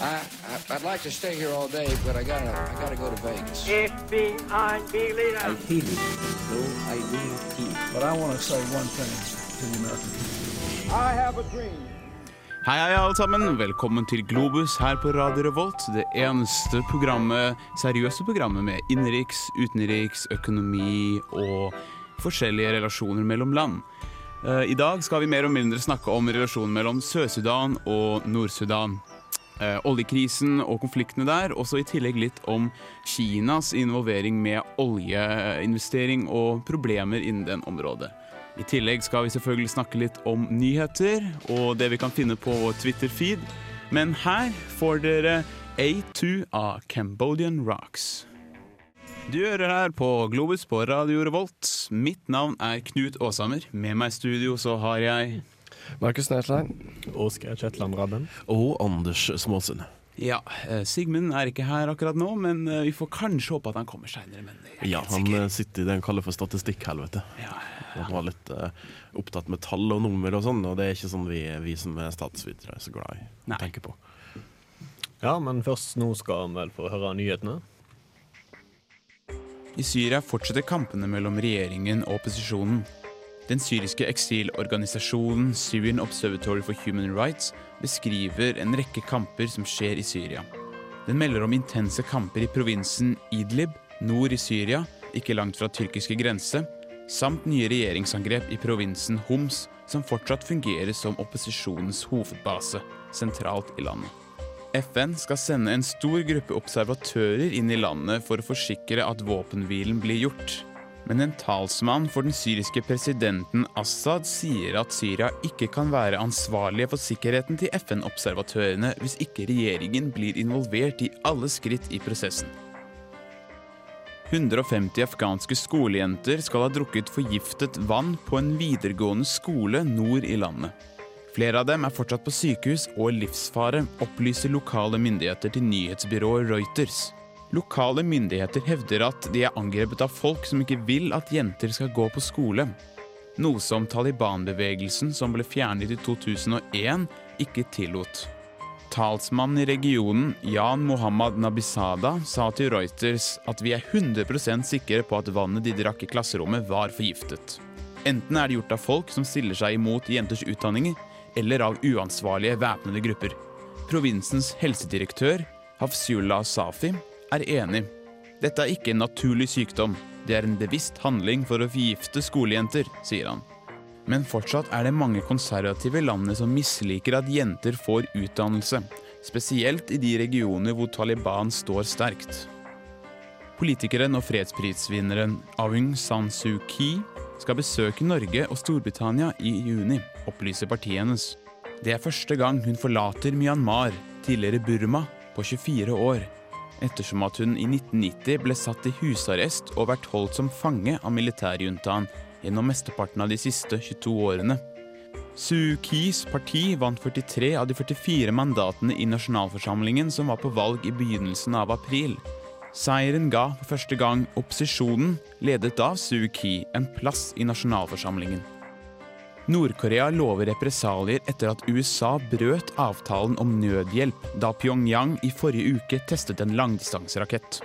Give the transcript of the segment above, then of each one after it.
I, I I'd like to stay here all day, but I gotta I gotta go to Vegas. FBI leader. I hate it, though I do not. But I want to say one thing to the American people. I have a dream. Hei, hei, alle sammen. Velkommen til Globus her på Radio Revolt. Det eneste programmet, seriøse programmet med innenriks, utenriks, økonomi og forskjellige relasjoner mellom land. Eh, I dag skal vi mer og mindre snakke om relasjonen mellom Sør-Sudan og Nord-Sudan. Eh, oljekrisen og konfliktene der, og så i tillegg litt om Kinas involvering med oljeinvestering og problemer innen den området. I tillegg skal vi selvfølgelig snakke litt om nyheter og det vi kan finne på Twitter-feed. Men her får dere A2 av Cambodian Rocks. Du hører her på Globus på Radio Revolt. Mitt navn er Knut Aashammer. Med meg i studio så har jeg Markus Nerstein. Oskar Kjetland Rabben. Og Anders Småsund. Ja, eh, Sigmund er ikke her akkurat nå, men eh, vi får kanskje håpe at han kommer seinere. Ja, han sikker. sitter i det han kaller for statistikkhelvete. Ja, Han var litt uh, opptatt med tall og nummer og sånn, og det er ikke sånn vi, vi som er statsvitere er så glad i å tenke på. Ja, men først nå skal han vel få høre nyhetene. I Syria fortsetter kampene mellom regjeringen og opposisjonen. Den syriske eksilorganisasjonen Syrian Observatory for Human Rights beskriver en rekke kamper som skjer i Syria. Den melder om intense kamper i provinsen Idlib, nord i Syria, ikke langt fra tyrkiske grense, samt nye regjeringsangrep i provinsen Homs, som fortsatt fungerer som opposisjonens hovedbase, sentralt i landet. FN skal sende en stor gruppe observatører inn i landet for å forsikre at våpenhvilen blir gjort. Men en talsmann for den syriske presidenten Assad sier at Syria ikke kan være ansvarlige for sikkerheten til FN-observatørene hvis ikke regjeringen blir involvert i alle skritt i prosessen. 150 afghanske skolejenter skal ha drukket forgiftet vann på en videregående skole nord i landet. Flere av dem er fortsatt på sykehus og i livsfare, opplyser lokale myndigheter til nyhetsbyrået Reuters. Lokale myndigheter hevder at de er angrepet av folk som ikke vil at jenter skal gå på skole. Noe som Taliban-bevegelsen, som ble fjernet i 2001, ikke tillot. Talsmannen i regionen, Jan Mohammad Nabisada, sa til Reuters at vi er 100% sikre på at vannet de drakk i klasserommet, var forgiftet. Enten er det gjort av folk som stiller seg imot jenters utdanninger, eller av uansvarlige væpnede grupper. Provinsens helsedirektør, Hafsiullah Safi, er enig. Dette er ikke en naturlig sykdom, det er en bevisst handling for å forgifte skolejenter, sier han. Men fortsatt er det mange konservative i landet som misliker at jenter får utdannelse, spesielt i de regioner hvor Taliban står sterkt. Politikeren og fredsprisvinneren Aung San Suu Kyi skal besøke Norge og Storbritannia i juni, opplyser partiet hennes. Det er første gang hun forlater Myanmar, tidligere Burma, på 24 år, ettersom at hun i 1990 ble satt i husarrest og vært holdt som fange av militærjuntaen gjennom mesteparten av de siste 22 årene. Suu Kyis parti vant 43 av de 44 mandatene i nasjonalforsamlingen som var på valg i begynnelsen av april. Seieren ga for første gang opposisjonen, ledet av Suu Kyi, en plass i nasjonalforsamlingen. Nord-Korea lover represalier etter at USA brøt avtalen om nødhjelp da Pyongyang i forrige uke testet en langdistanserakett.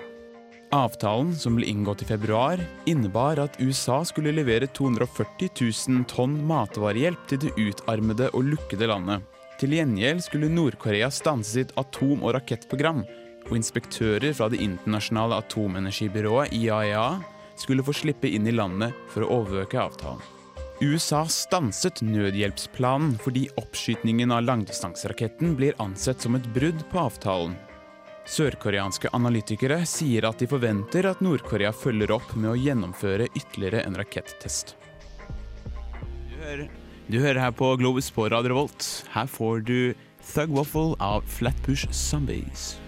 Avtalen, som ble inngått i februar, innebar at USA skulle levere 240 000 tonn matvarehjelp til det utarmede og lukkede landet. Til gjengjeld skulle Nord-Korea stanse sitt atom- og rakettprogram, og inspektører fra det internasjonale atomenergibyrået IAEA skulle få slippe inn i landet for å overvåke avtalen. USA stanset nødhjelpsplanen fordi oppskytingen av langdistanseraketten blir ansett som et brudd på avtalen. Sørkoreanske analytikere sier at de forventer at Nord-Korea følger opp med å gjennomføre ytterligere en rakettest. Du hører, du hører her på Globus på Radio Volt. Her får du Thug Waffle av Flatbush Zombies.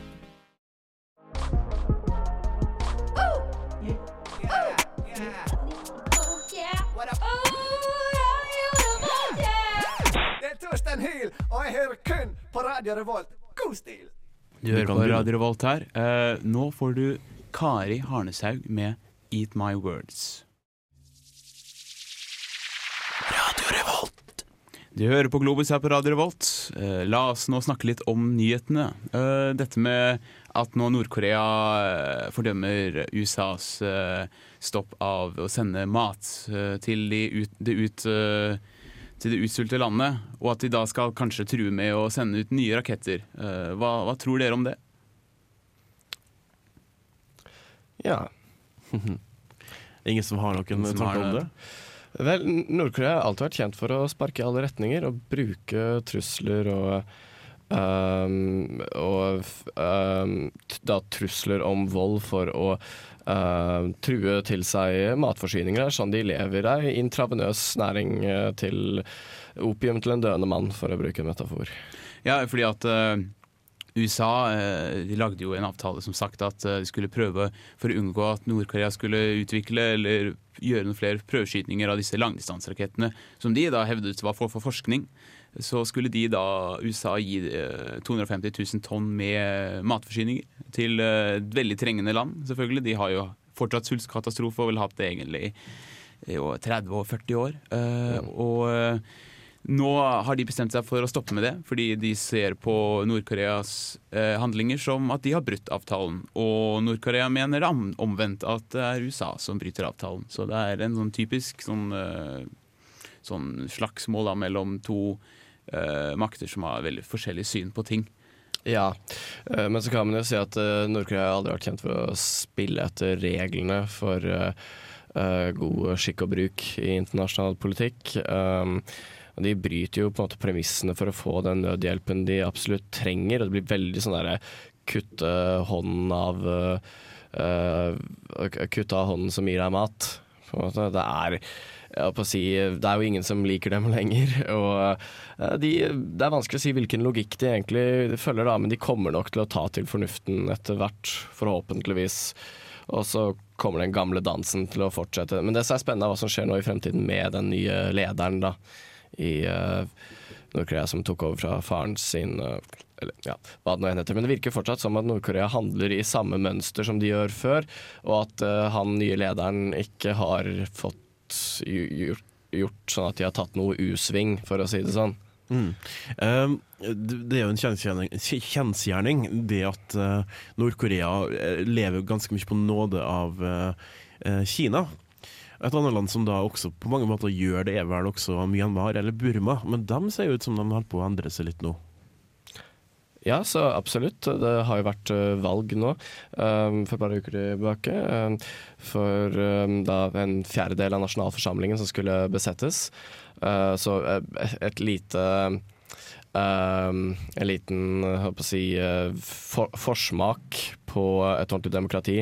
Og jeg hører kun på Radio Revolt. God stil! Du hører på. Radio Revolt her. Uh, nå får du Kari Harneshaug med Eat My Words. Radio Revolt. Du hører på Globus her på Radio Revolt. Uh, la oss nå snakke litt om nyhetene. Uh, dette med at nå Nord-Korea fordømmer USAs stopp av å sende mat til, de ut, det ut, til det utsulte landet, og at de da skal kanskje true med å sende ut nye raketter. Eh, hva, hva tror dere om det? Ja. Ingen som har noen Ingen som tanker har om det. det? Vel, Nord-Korea har alltid vært kjent for å sparke i alle retninger og bruke trusler og ehm, og ehm, da trusler om vold for å uh, true til seg matforsyninger. Sånn de lever ei intravenøs næring eh, til opium til en døende mann, for å bruke en metafor. Ja, fordi at uh, USA uh, de lagde jo en avtale som sagt at de skulle prøve for å unngå at Nord-Korea skulle utvikle eller gjøre noen flere prøveskytninger av disse langdistanserakettene, som de da hevdet var for, for forskning. Så skulle de da, USA, gi eh, 250 000 tonn med matforsyninger til eh, veldig trengende land, selvfølgelig. De har jo fortsatt sultkatastrofe og vil hatt det egentlig i 30 og 40 år. Eh, Og eh, nå har de bestemt seg for å stoppe med det, fordi de ser på Nord-Koreas eh, handlinger som at de har brutt avtalen. Og Nord-Korea mener omvendt at det er USA som bryter avtalen. Så det er en sånn typisk sånn, eh, sånn slagsmål da, mellom to uh, makter som har veldig forskjellig syn på ting. Ja, eh, men så kan man jo si at eh, Nord-Korea aldri vært kjent for å spille etter reglene for god skikk og bruk i internasjonal politikk. Og De bryter jo på en måte premissene for å få den nødhjelpen de absolutt trenger. Og det blir veldig sånn derre kutte hånden av eh, Kutte av hånden som gir deg mat. På en måte. Det er holdt på å si, det er jo ingen som liker dem lenger. Og eh, de, det er vanskelig å si hvilken logikk de egentlig følger, da, men de kommer nok til å ta til fornuften etter hvert, forhåpentligvis. Og så kommer den gamle dansen til å fortsette. Men det som er spennende, er hva som skjer nå i fremtiden med den nye lederen da, i uh, Nord-Korea, som tok over fra faren sin. Uh, eller ja, hva det nå heter. Men det virker fortsatt som at Nord-Korea handler i samme mønster som de gjør før, og at uh, han nye lederen ikke har fått gjort, gjort sånn at de har tatt noe U-sving, for å si det sånn. Mm. Um, det er jo en kjensgjerning, det at uh, Nord-Korea eh, lever ganske mye på nåde av uh, Kina. Et annet land som da også på mange måter gjør det, er vel også Myanmar eller Burma. Men de ser jo ut som de holder på å endre seg litt nå. Ja, så absolutt. Det har jo vært eh, valg nå um, for et par uker tilbake. Um, for um, da en fjerdedel av nasjonalforsamlingen som skulle besettes. Uh, så et lite um, En liten si, for, forsmak på et ordentlig demokrati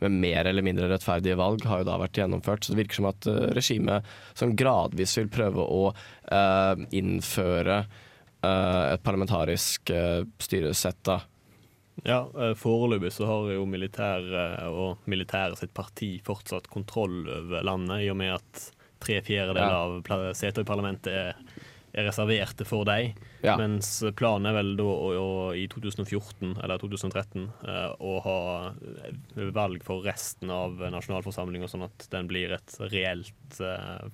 med mer eller mindre rettferdige valg har jo da vært gjennomført. Så det virker som at regimet som gradvis vil prøve å uh, innføre et parlamentarisk uh, styresett. da. Ja, eh, foreløpig så har jo militæret og militæret sitt parti fortsatt kontroll over landet, i og med at tre fjerdedeler Ja. av setene i parlamentet er, er reserverte for dem. Ja. Mens planen er vel da å, å, i 2014 eller 2013 eh, å ha eh, valg for resten av nasjonalforsamlinga, sånn at den blir et reelt eh,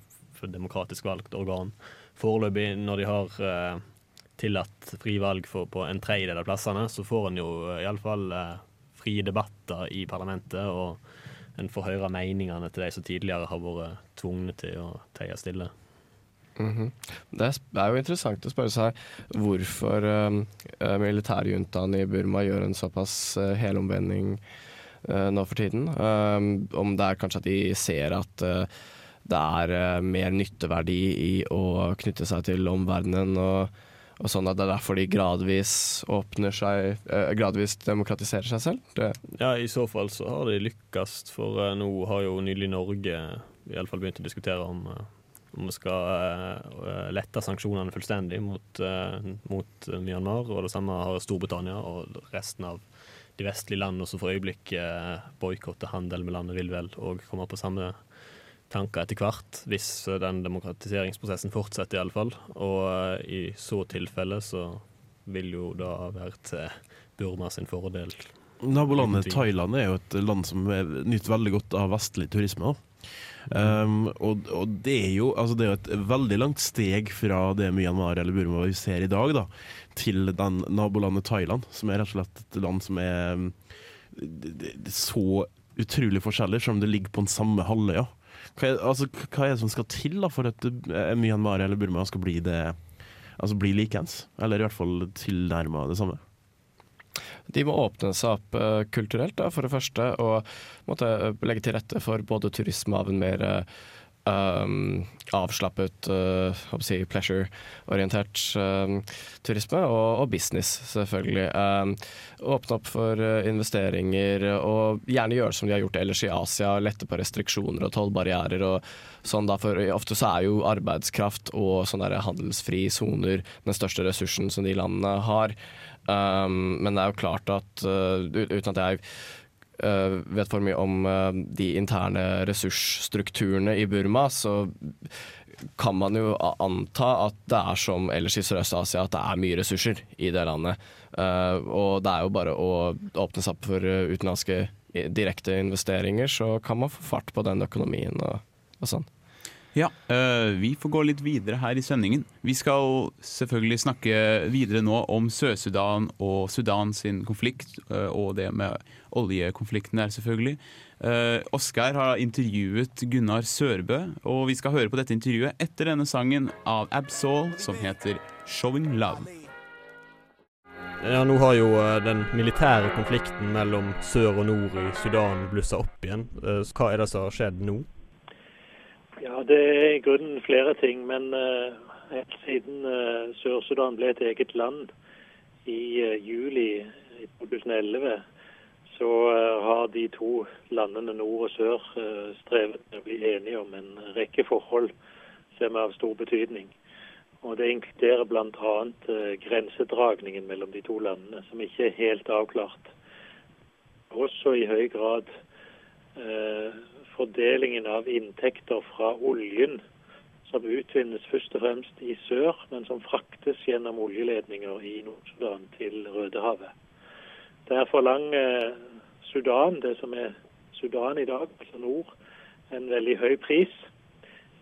demokratisk valgt organ. Foreløpig, når de har eh, tillatt fri valg for, på en tredjedel av plassene, så får en jo eh, iallfall eh, frie debatter i parlamentet, og en får høre meningene til de som tidligere har vært tvungne til å teie stille. Mhm. Det er jo interessant å spørre seg hvorfor eh, militærjuntaen i Burma gjør en såpass uh, helomvending uh, nå for tiden. Um, om det er kanskje at de ser at uh, det er eh, mer nytteverdi i å knytte seg til omverdenen, og, og sånn at det er derfor de gradvis åpner seg eh, Gradvis demokratiserer seg selv. Det, Ja, i så fall så har de lykkes, for eh, nå har jo nylig Norge i alle fall begynt å diskutere om eh, om vi skal lette sanksjonene fullstendig mot, mot Myanmar. Og det samme har Storbritannia og resten av de vestlige landene som for øyeblikket boikotter handel med landet, vil vel òg komme på samme tanker etter hvert, hvis eh, den demokratiseringsprosessen fortsetter, iallfall. Og eh, i så tilfelle så vil jo da være til Burma sin fordel. Nabolandet Thailand er jo et land som er- nyter veldig godt av vestlig turisme. Um, og, og det er jo altså det er et veldig langt steg fra det Myanmar eller Burma vi ser i dag, da, til den nabolandet Thailand, som er rett og slett et land som er er så utrolig forskjellig, selv om det ligger på den samme halvøya. Hva, er- altså, hva er det som skal til da, for at uh, Myanmar eller Burma skal bli det Altså bli likeens? Eller i hvert fall tilnærma det samme? De må åpne seg opp eh, kulturelt, da, for det første, og måtte eh, legge til rette for både turisme av en mer eh, um, avslappet, uh, si pleasure-orientert um, turisme, og, og business, selvfølgelig. Um, åpne opp for uh, investeringer, og gjerne gjøre som de har gjort ellers i Asia, lette på restriksjoner og tollbarrierer. og sånn da, for Ofte så er jo arbeidskraft og sånne handelsfrie soner den største ressursen som de landene har. Um, men det er jo klart at uh, uten at jeg vet for mye om uh, de interne ressursstrukturene i Burma, så kan man jo anta at det er som ellers i Sørøst-Asia, at det er mye ressurser i det landet. Uh, og det er jo bare å åpne seg opp for utenlandske direkte investeringer, så kan man få fart på den økonomien og, og sånn. Ja, øh, vi får gå litt videre her i sendingen. Vi skal selvfølgelig snakke videre nå om Sør-Sudan og Sudan sin konflikt, øh, og det med oljekonflikten der, selvfølgelig. Uh, Oskar har intervjuet Gunnar Sørbø, og vi skal høre på dette intervjuet etter denne sangen av Absol som heter 'Showing Love'. Ja, Nå har jo eh, den militære konflikten mellom sør og nord i Sudan blussa opp igjen. Eh, så Hva er det som har skjedd nå? Ja, det er i grunnen flere ting. Men eh, helt siden eh, Sør-Sudan ble et eget land i eh, juli i 2011, så har de to landene nord og sør strevet med å bli enige om en rekke forhold som er av stor betydning. Og Det inkluderer bl.a. Grensedragningen mellom de to landene, som ikke er helt avklart. Også i høy grad eh, fordelingen av inntekter fra oljen, som utvinnes først og fremst i sør, men som fraktes gjennom oljeledninger i Nord-Sudan til Rødehavet. Der forlanger Sudan, det som er Sudan i dag, altså nord, en veldig høy pris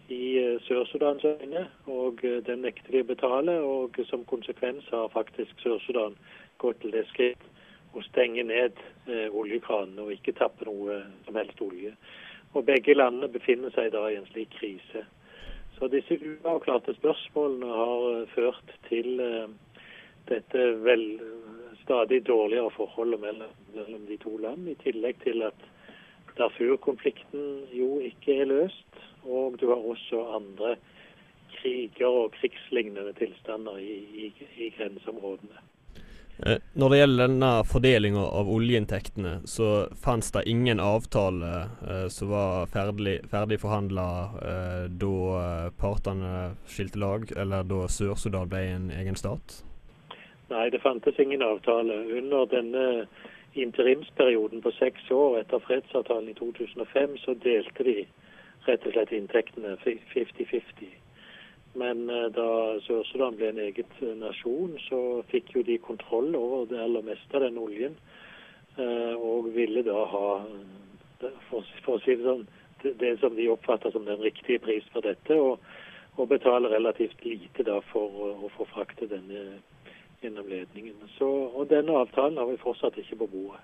i eh, Sør-Sudans øyne, og eh, den nekter de å betale. Og som konsekvens har faktisk Sør-Sudan gått til det skritt å stenge ned eh, oljekranene og ikke tappe noe som helst olje. Og begge landene befinner seg da i en slik krise. Så disse uavklarte spørsmålene har eh, ført til eh, dette vel stadig dårligere forholdet mellom, de to land, i tillegg til at Darfur-konflikten jo ikke er løst. Og du har også andre kriger og krigslignende tilstander i, i, i grenseområdene. Eh, Når det gjelder denne fordelinga av oljeinntektene, så fantes det ingen avtale eh, som var ferdig, ferdig forhandla eh, da eh, partene skilte lag, eller da Sør-Sudan ble en egen stat? Nei, det fantes ingen avtale. Under denne interimsperioden på seks år etter fredsavtalen i 2005, så delte de rett og slett inntektene 50-50. Men eh, da Sør-Sudan ble en eget eh, nasjon, så fikk jo de kontroll over det aller meste av den oljen. eh, Og ville da ha, for, å si det sånn, det, som de oppfatter som den riktige pris for dette. Og, og betale relativt lite da for å få frakte denne gjennom ledningen. Så, og denne avtalen har vi fortsatt ikke på bordet.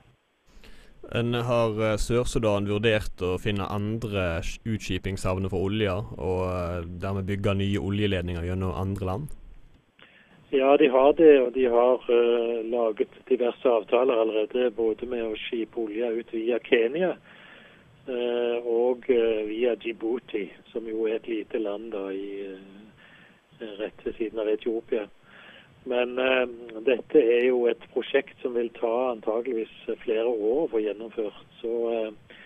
En har eh, Sør-Sudan vurdert å finne andre utskipingshavner for olje, og eh, dermed bygge nye oljeledninger gjennom andre land? Ja, de har det, og de har uh, laget diverse avtaler allerede, både med å skipe olje ut via Kenya uh, og uh, via Djibouti, som jo er et lite land da i, rett ved siden av Etiopia. Men eh, dette er jo et prosjekt som vil ta antageligvis flere år å få gjennomført. Så, eh,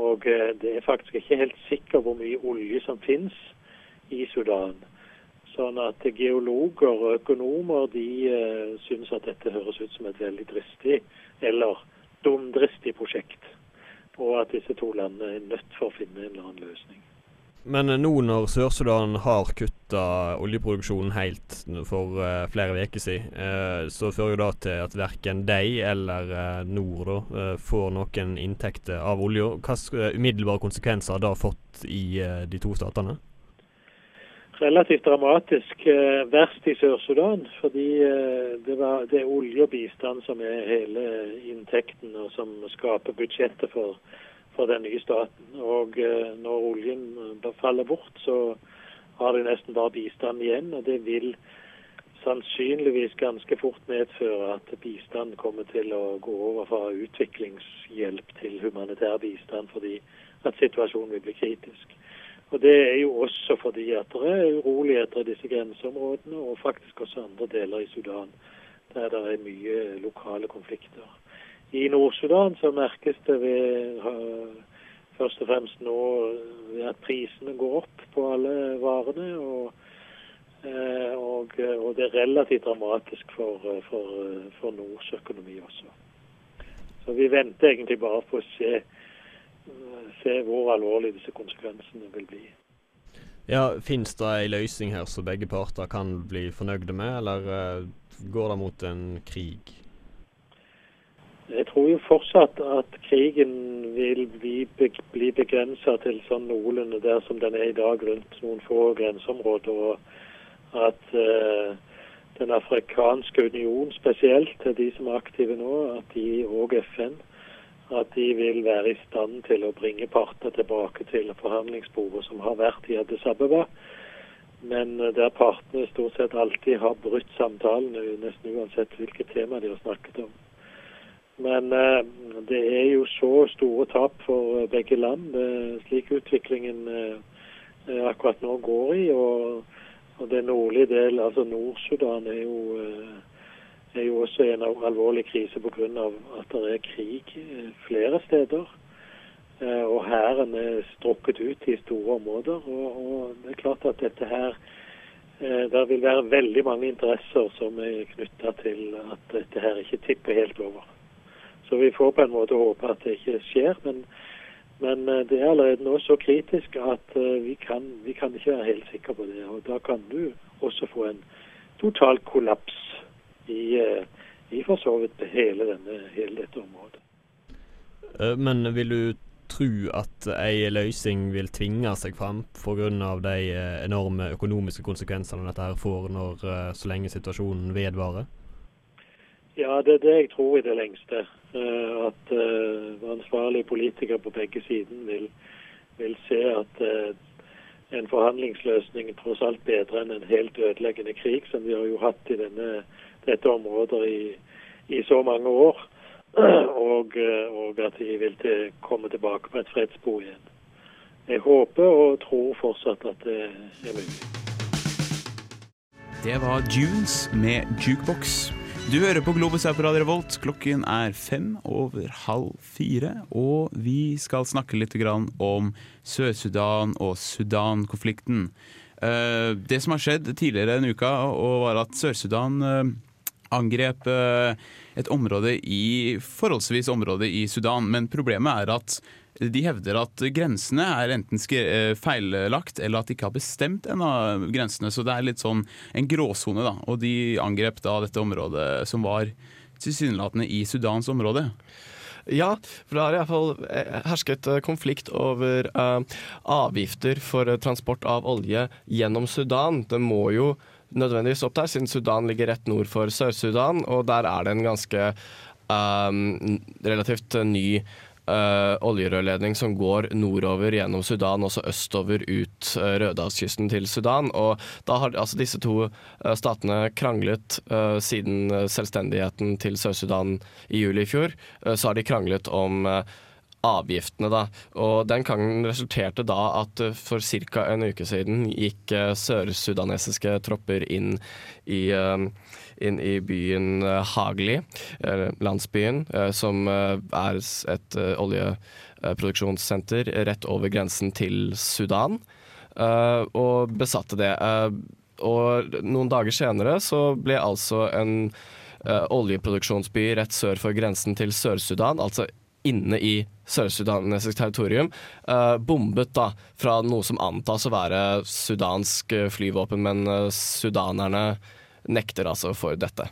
og eh, det er faktisk ikke helt sikkert hvor mye olje som finnes i Sudan. Sånn at geologer og økonomer de uh, syns at dette høres ut som et veldig dristig eller dumdristig prosjekt. Og at disse to landene er nødt for å finne en eller annen løsning. Men nå når Sør-Sudan har kutta oljeproduksjonen helt for uh, flere uker siden, uh, så fører jo det til at verken de eller Nord da, får noen inntekter av olja. Hvilke umiddelbare konsekvenser har det fått i de to statene? Relativt dramatisk. verst i Sør-Sudan, fordi det, var, det er olje og bistand som er hele inntekten, og som skaper budsjettet for for den nye staten. Og eh, når oljen eh, faller bort, så har de nesten bare bistand igjen. Og det vil sannsynligvis ganske fort medføre at bistand kommer til å gå over fra utviklingshjelp til humanitær bistand, fordi at situasjonen vil bli kritisk. Og Det er jo også fordi at det er uroligheter i disse grenseområdene, og faktisk også andre deler i Sudan, der det er mye lokale konflikter. I Nord-Sudan så merkes det ved først og fremst nå ved at prisene går opp på alle varene. Og, eh, og, og det er relativt dramatisk for, for, for Nords økonomi også. Så vi venter egentlig bare på å se, se hvor alvorlig disse konsekvensene vil bli. Ja, Fins det ei løsning her som begge parter kan bli fornøyde med, eller går det mot en krig? Tror jo fortsatt at krigen vil bli, bli begrensa til sånn noenlunde der som den er i dag, rundt noen få grenseområder. Og at uh, Den afrikanske union spesielt, de som er aktive nå, at de og FN, at de vil være i stand til å bringe partene tilbake til forhandlingsbordet som har vært i Addis Abeba. Men uh, der partene stort sett alltid har brutt samtalene, nesten uansett hvilket tema de har snakket om. Men eh, det er jo så store tap for eh, begge land, slik utviklingen eh, akkurat nå går i. Og, og den nordlige del, altså Nord-Sudan, er jo er jo også en alvorlig krise pga. at det er krig flere steder. Og hæren er strukket ut i store områder. Og, og, det er klart at dette her Det vil være veldig mange interesser som er knytta til at dette her ikke tipper helt over. Så vi får på en måte håpe at det ikke skjer. Men, men eh, det er allerede nå så kritisk at eh, vi kan, vi kan, ikke være helt sikre på det. Og da kan du også få en total kollaps i, eh, i for så vidt hele, denne, hele dette området. Men vil du tro at ei løsning vil tvinge seg fram pga. de enorme økonomiske konsekvensene dette her får når, så lenge situasjonen vedvarer? Ja, det er det jeg tror i det lengste. Eh, at uh, ansvarlige politikere på begge siden vil, vil se at uh, en forhandlingsløsning tross alt bedre enn en helt ødeleggende krig, som vi har jo hatt i denne, dette området i, i, så mange år. Og, og at de vil til, komme tilbake på et fredsspor igjen. Jeg håper og tror fortsatt at det er mulig. Det var Dunes med Jukebox. Du hører på Globus her på Radio Revolt. Klokken er fem over halv fire. Og vi skal snakke litt om Sør-Sudan og Sudan-konflikten. Eh, det som har skjedd tidligere en uke, var at Sør-Sudan eh, angrep eh, et område i forholdsvis område i Sudan. Men problemet er at de hevder at grensene er enten eh, feillagt eller at de ikke har bestemt en av grensene. Så det er litt sånn en gråsone, da. Og de angrep da dette området som var tilsynelatende i Sudans område. Ja, for det har iallfall eh, hersket eh, konflikt over uh, avgifter for transport av olje gjennom Sudan. Det må jo nødvendigvis opp der, siden Sudan ligger rett nord for Sør-Sudan, og der er det en ganske um, relativt ny uh, oljerørledning som går nordover gjennom Sudan, også østover ut uh, Rødehavskysten til Sudan. Og da har altså disse to uh, statene kranglet siden selvstendigheten til Sør-Sudan i juli i fjor. så har de kranglet om avgiftene, da. Og den gangen resulterte da at for ca. en uke siden gikk sørsudanesiske tropper inn i uh, inn i byen eh, Hagli, landsbyen, eh, som eh, er et oljeproduksjonssenter rett over grensen til Sudan, og besatte det. Og noen dager senere så ble altså en oljeproduksjonsby rett sør for grensen til Sør-Sudan, altså inne i sør-sudanesisk territorium, eh, bombet da fra noe som antas å være sudansk eh, flyvåpen, men eh, sudanerne nekter altså for dette.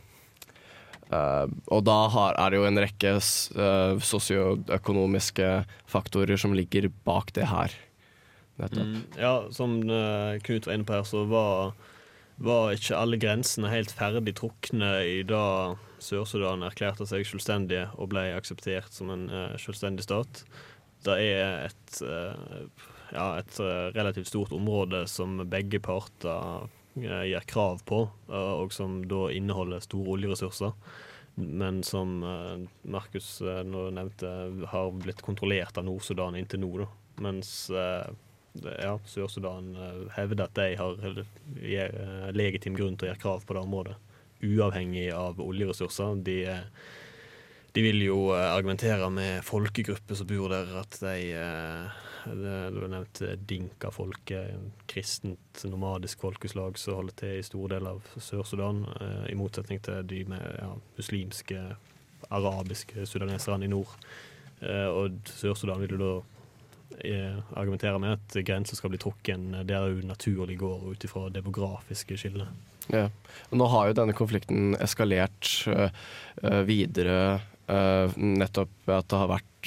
Uh, og da har, er det jo en rekke eh, sosioøkonomiske faktorer som ligger bak det her. Mm, ja, som uh, Knut var inne på her, så var, var ikke alle grensene helt ferdig trukne i da Sør-Sudan erklærte seg selvstendige og ble akseptert som en selvstendig stat. Det er et, ja, et relativt stort område som begge parter gjør krav på, eh, og som da inneholder store oljeressurser. Men som eh, Markus eh, nå nevnte, har blitt kontrollert av Nord-Sudan inntil nå. Da. Mens eh, ja, Sør-Sudan eh, hevder at de har gir, eh, legitim grunn til å gjøre krav på det området, uavhengig av oljeressurser. De, eh, de vil jo eh, argumentere med folkegrupper som bor der, at de eh, Du nevnt eh, dinka-folket, kristent nomadisk folkeslag som holder til i store deler av Sør-Sudan, i motsetning til de med ja, muslimske, arabiske sudaneserne i nord. Og Sør-Sudan vil jo da argumentere med at grenser skal bli trukken der hun naturlig går ut ifra demografiske skiller. Ja. Nå har jo denne konflikten eskalert videre nettopp ved at det har vært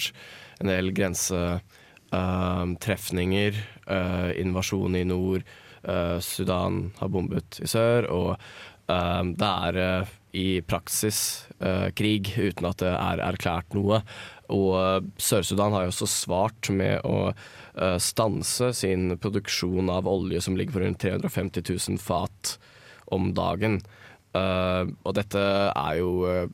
en del grensetrefninger, invasjon i nord, Sudan har bombet i sør, og det er i praksis krig uten at det er erklært noe. Og Sør-Sudan har jo også svart med å stanse sin produksjon av olje som ligger på rundt 350 000 fat om dagen. Eh, og dette er jo eh,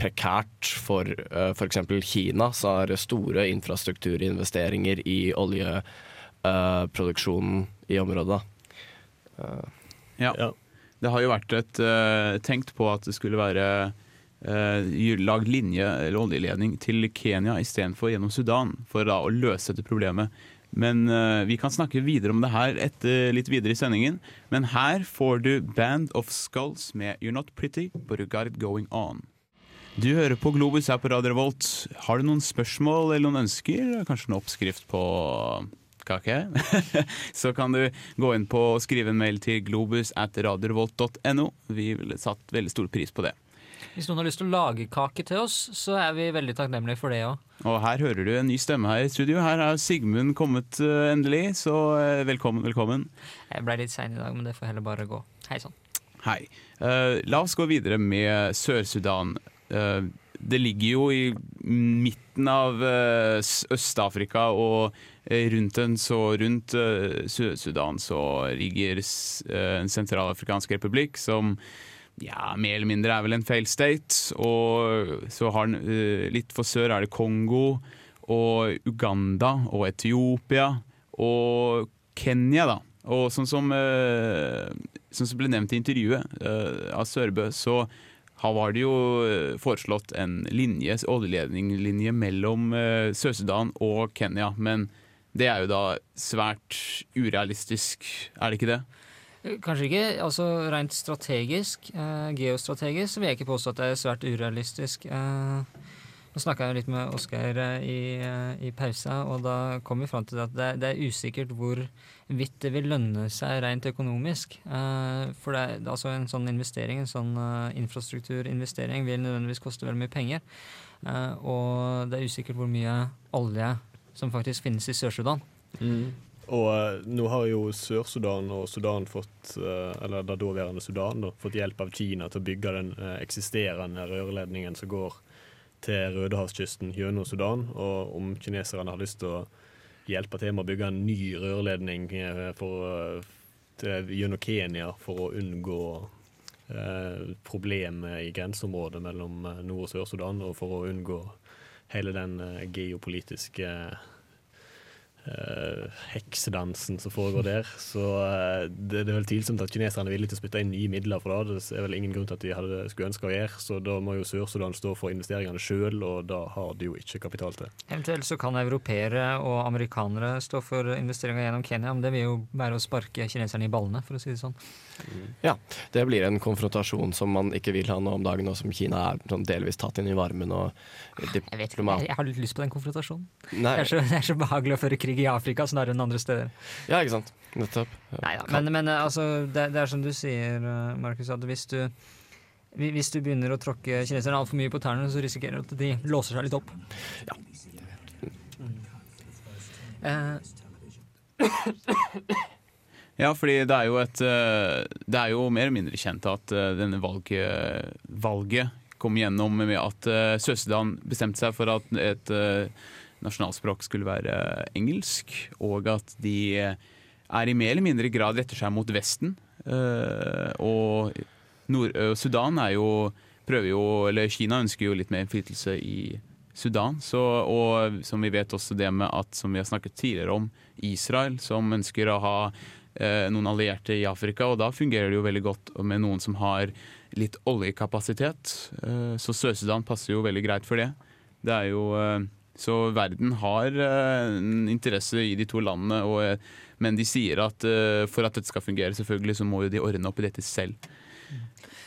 prekært for uh, f.eks. Kina, som har store infrastrukturinvesteringer i oljeproduksjonen i området. Ja. Det har jo vært et eh, tenkt på at det skulle være uh, lagd linje eller oljeledning til Kenya istedenfor gjennom Sudan, for da å løse dette problemet. Men uh, vi kan snakke videre om det her etter, litt videre i sendingen. Men her får du Band of Skulls med You're Not Pretty, But You Got It Going On. Du hører på Globus her på Radio Revolt. Har du noen spørsmål eller noen ønsker? Kanskje en oppskrift på kake? Så kan du gå inn på og skrive en mail til globus at radiorevolt.no. Vi ville satt veldig stor pris på det. Hvis noen har lyst til å lage kake til oss, så er vi veldig takknemlige for det òg. Og her hører du en ny stemme her i studio. Her har Sigmund kommet eh, endelig, så eh, velkommen, velkommen. Jeg ble litt sein i dag, men det får heller bare gå. Hei sann. Hei. Uh, la oss gå videre med Sør-Sudan. Eh, det ligger jo i midten av eh, Øst-Afrika, og eh, rundt den, så rundt Sør-Sudan så ligger en sentralafrikansk republikk som ja, mer eller mindre er vel en fail state. Og så har den litt for sør er det Kongo og Uganda og Etiopia og Kenya, da. Og sånn som, sånn som ble nevnt i intervjuet av Sørbø, så har var det jo eh, foreslått en linje, oljeledninglinje mellom eh, Sør-Sudan og Kenya. Men det er jo da svært urealistisk, er det ikke det? Kanskje ikke altså rent strategisk, eh, geostrategisk, vil jeg ikke påstå at det er svært urealistisk. Eh, nå snakka jeg litt med Oskar eh, i, eh, i pausa, og da kom vi fram til at det, det er usikkert hvorvidt det vil lønne seg rent økonomisk. Eh, for det, altså en sånn investering, en sånn infrastrukturinvestering, vil nødvendigvis koste veldig mye penger. Og det er usikkert hvor mye olje som faktisk finnes i Sør-Sudan. Og eh, nå har jo Sør-Sudan og Sudan fått, eller det Sudan, da, fått hjelp av Kina til å bygge den eksisterende rørledningen som går til Rødehavskysten gjennom Sudan. Og om kineserne har lyst til å hjelpe til med å bygge en ny rørledning eh, for, eh, til, gjennom Kenya for å unngå eh, problemet i grenseområdet mellom eh, Nord- og Sør-Sudan, og for å unngå hele den eh, geopolitiske eh, heksedansen som foregår der. Så uh, det, det er vel tvilsomt at kineserne er villige til å spytte inn nye midler for det. Det er vel ingen grunn til at de hadde, skulle ønske å gjøre, så da må jo Sør-Sudan stå for investeringene sjøl, og da har de jo ikke kapital til. Eventuelt så kan europeere og amerikanere stå for investeringer gjennom Kenya, men det vil jo være å sparke kineserne i ballene, for å si det sånn. Ja, det blir en konfrontasjon som man ikke vil ha nå om dagen, og som Kina er sånn delvis tatt inn i varmen. og Jeg vet ikke, jeg, jeg har litt lyst på den konfrontasjonen. Nei. Det, er så, det er så behagelig å føre krig i Afrika snarere enn andre steder. Ja, ikke sant. Nettopp. Neida, men, men eh, altså, det, det er som du sier, eh, Markus, at hvis du hvis du begynner å tråkke kineserne altfor mye på tærne, så risikerer du at de låser seg litt opp. Ja. Eh, Ja, fordi det er jo et Det er jo mer eller mindre kjent at denne valget, valget kom gjennom med at Sør-Sudan bestemte seg for at et nasjonalspråk skulle være engelsk, og at de er i mer eller mindre grad retter seg mot Vesten. Eh, og Nord eh, Sudan er jo prøver jo, eller Kina ønsker jo litt mer innflytelse i Sudan. Så, og som vi vet også det med at, som vi har snakket tidligere om, Israel, som ønsker å ha eh, noen allierte i Afrika. Og da fungerer det jo veldig godt med noen som har litt oljekapasitet. Eh, så Sør-Sudan passer jo veldig greit for det. Det er jo eh, Så verden har eh, en interesse i de to landene, og, eh, men de sier at eh, for at dette skal fungere, selvfølgelig, så må jo de ordne opp i dette selv.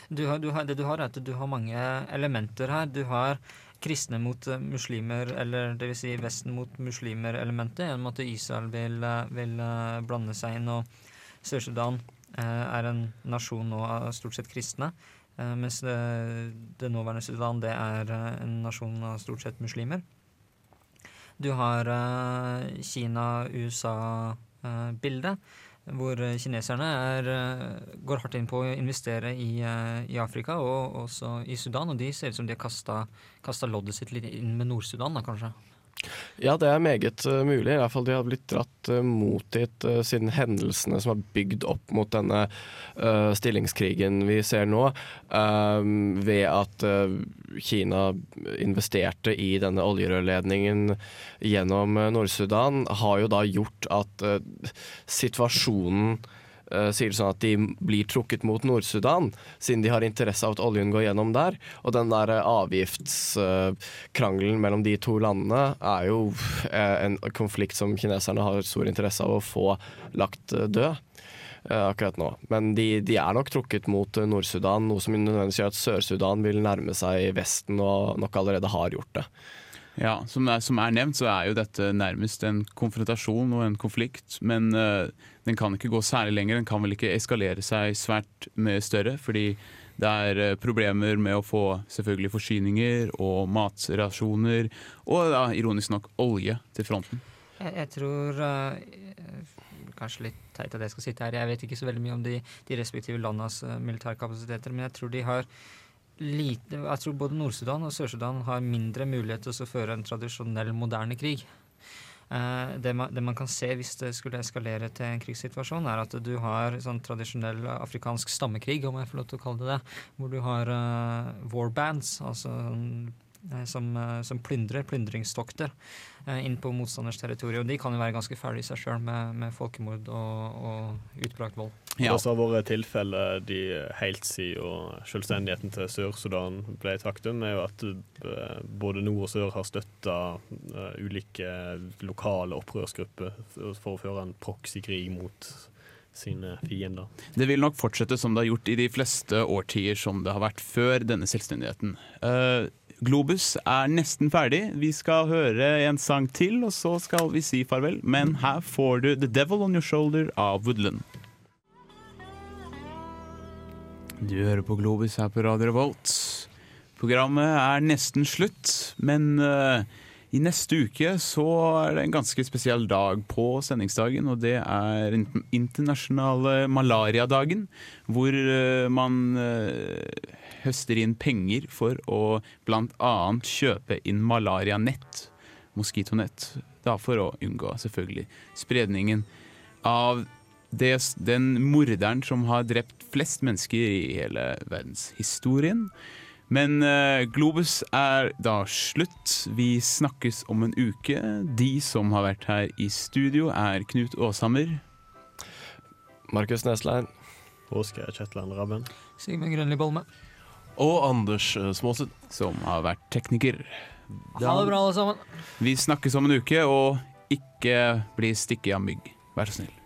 du har, du har, det du har, er at du har mange elementer her. Du har kristne mot muslimer, eller dvs. Si Vesten mot muslimer-elementet, gjennom at Israel vil, vil blande seg inn. Og Sør-Sudan er en nasjon nå av stort sett kristne. mens det, det nåværende Sudan det er en nasjon av stort sett muslimer. Du har eh, Kina-USA-bildet, hvor eh, kineserne er, eh, går hardt inn på å investere i, i Afrika og også i Sudan. Og de ser ut som de har kasta, loddet sitt litt inn med Nord-Sudan, da kanskje. Ja, det er meget eh, mulig. I hvert fall de har blitt dratt uh, mot dit eh, siden hendelsene som har bygd opp mot denne uh, stillingskrigen vi ser nå, uh, ved at uh, Kina investerte i denne oljerørledningen gjennom eh, Nord-Sudan, har jo da gjort at eh, situasjonen eh, sier det sånn at de blir trukket mot Nord-Sudan, siden de har interesse av at oljen går gjennom der. Og den der eh, avgiftskrangelen mellom de to landene er jo eh, en konflikt som kineserne har stor interesse av å få lagt eh, død. eh, Akkurat nå. Men de, de er nok trukket mot eh, Nord-Sudan, noe som nødvendigvis gjør at Sør-Sudan vil nærme seg Vesten, og nok allerede har gjort det. Ja, som er, som er nevnt, så er jo dette nærmest en konfrontasjon og en konflikt. Men uh, den kan ikke gå særlig lenger. Den kan vel ikke eskalere seg svært mye større. Fordi det er uh, problemer med å få selvfølgelig forsyninger og matrasjoner. Og da, ironisk nok olje til fronten. Jeg, jeg tror eh, Kanskje litt teit at jeg skal sitte her. Jeg vet ikke så veldig mye om de, de respektive landas uh, militærkapasiteter, men jeg tror de har lite Jeg tror både Nord-Sudan og Sør-Sudan har mindre mulighet til å føre en tradisjonell, moderne krig. Eh, det, man, det man kan se hvis det skulle eskalere til en krigssituasjon, er at du har sånn tradisjonell afrikansk stammekrig, om jeg får lov til å kalle det det, hvor du har uh, war bands, altså eh, som, eh, som plyndrer, plyndringstokter, eh, inn på motstanders territorium. De kan jo være ganske fæle i seg sjøl med, med folkemord og, og utbrakt vold. Det har vært tilfellet de helt siden selvstendigheten til Sør-Sudan ble et faktum, er jo at eh, både nord og sør har støtta ulike lokale opprørsgrupper for å føre en proxykrig mot sine fiender. Det vil nok fortsette som det har gjort i de fleste årtier som det har vært før denne selvstendigheten. Eh, Globus er nesten ferdig. Vi skal høre en sang til, og så skal vi si farvel. Men her får du The Devil On Your Shoulder av Woodland. Du hører på Globus her på Radio Revolt. Programmet er nesten slutt, men eh, i neste uke så er det en ganske spesiell dag på sendingsdagen, og det er internasjonale malariadagen, hvor eh, man eh, høster inn penger for å bl.a. kjøpe inn malarianett, moskitonett, da for å unngå selvfølgelig spredningen av det, den morderen som har drept flest mennesker i hele verdenshistorien. Men eh, Globus er da slutt. Vi snakkes om en uke. De som har vært her i studio, er Knut Aashammer. Markus Neslein. Åsgeir Kjetland Rabben. Sigmund Grønli Bolme. Og Anders eh, Småsund. Som har vært tekniker. Ha det bra, alle sammen. Vi snakkes om en uke, og ikke bli stikket av mygg. Vær så snill.